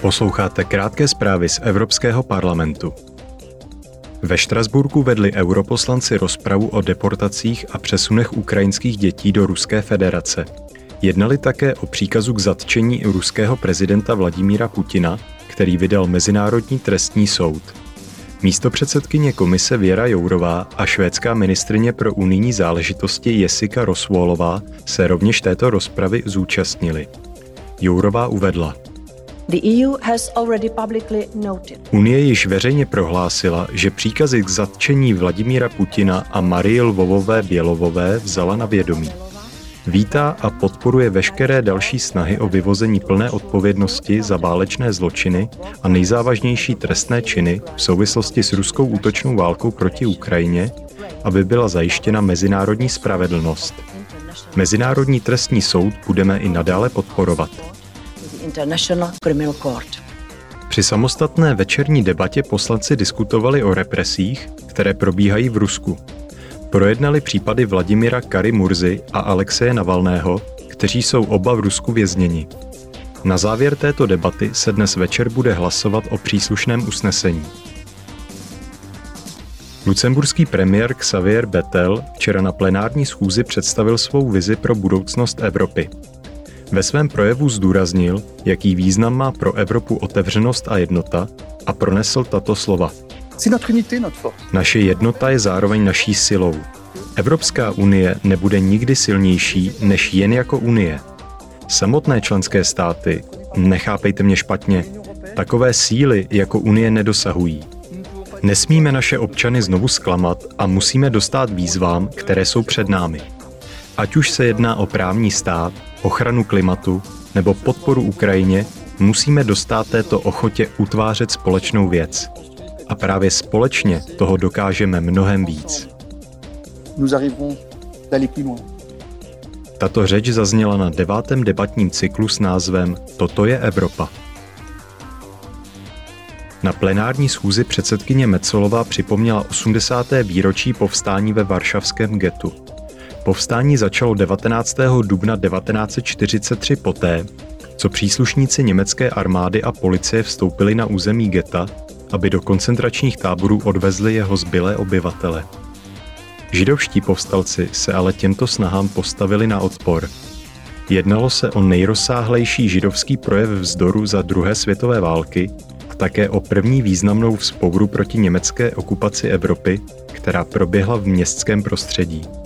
Posloucháte krátké zprávy z Evropského parlamentu. Ve Štrasburku vedli europoslanci rozpravu o deportacích a přesunech ukrajinských dětí do Ruské federace. Jednali také o příkazu k zatčení ruského prezidenta Vladimíra Putina, který vydal Mezinárodní trestní soud. Místo předsedkyně komise Věra Jourová a švédská ministrině pro unijní záležitosti Jessica Rosvolová se rovněž této rozpravy zúčastnili. Jourová uvedla – Unie již veřejně prohlásila, že příkazy k zatčení Vladimíra Putina a Marie Lvovové Bělovové vzala na vědomí. Vítá a podporuje veškeré další snahy o vyvození plné odpovědnosti za válečné zločiny a nejzávažnější trestné činy v souvislosti s ruskou útočnou válkou proti Ukrajině, aby byla zajištěna mezinárodní spravedlnost. Mezinárodní trestní soud budeme i nadále podporovat. International Criminal Court. Při samostatné večerní debatě poslanci diskutovali o represích, které probíhají v Rusku. Projednali případy Vladimira Kary Murzy a Alexeje Navalného, kteří jsou oba v Rusku vězněni. Na závěr této debaty se dnes večer bude hlasovat o příslušném usnesení. Lucemburský premiér Xavier Bettel včera na plenární schůzi představil svou vizi pro budoucnost Evropy. Ve svém projevu zdůraznil, jaký význam má pro Evropu otevřenost a jednota a pronesl tato slova. Naše jednota je zároveň naší silou. Evropská unie nebude nikdy silnější než jen jako unie. Samotné členské státy, nechápejte mě špatně, takové síly jako unie nedosahují. Nesmíme naše občany znovu zklamat a musíme dostat výzvám, které jsou před námi. Ať už se jedná o právní stát, ochranu klimatu nebo podporu Ukrajině, musíme dostat této ochotě utvářet společnou věc. A právě společně toho dokážeme mnohem víc. Tato řeč zazněla na devátém debatním cyklu s názvem Toto je Evropa. Na plenární schůzi předsedkyně Mecolová připomněla 80. výročí povstání ve varšavském getu. Povstání začalo 19. dubna 1943 poté, co příslušníci německé armády a policie vstoupili na území geta, aby do koncentračních táborů odvezli jeho zbylé obyvatele. Židovští povstalci se ale těmto snahám postavili na odpor. Jednalo se o nejrozsáhlejší židovský projev vzdoru za druhé světové války a také o první významnou vzpouru proti německé okupaci Evropy, která proběhla v městském prostředí.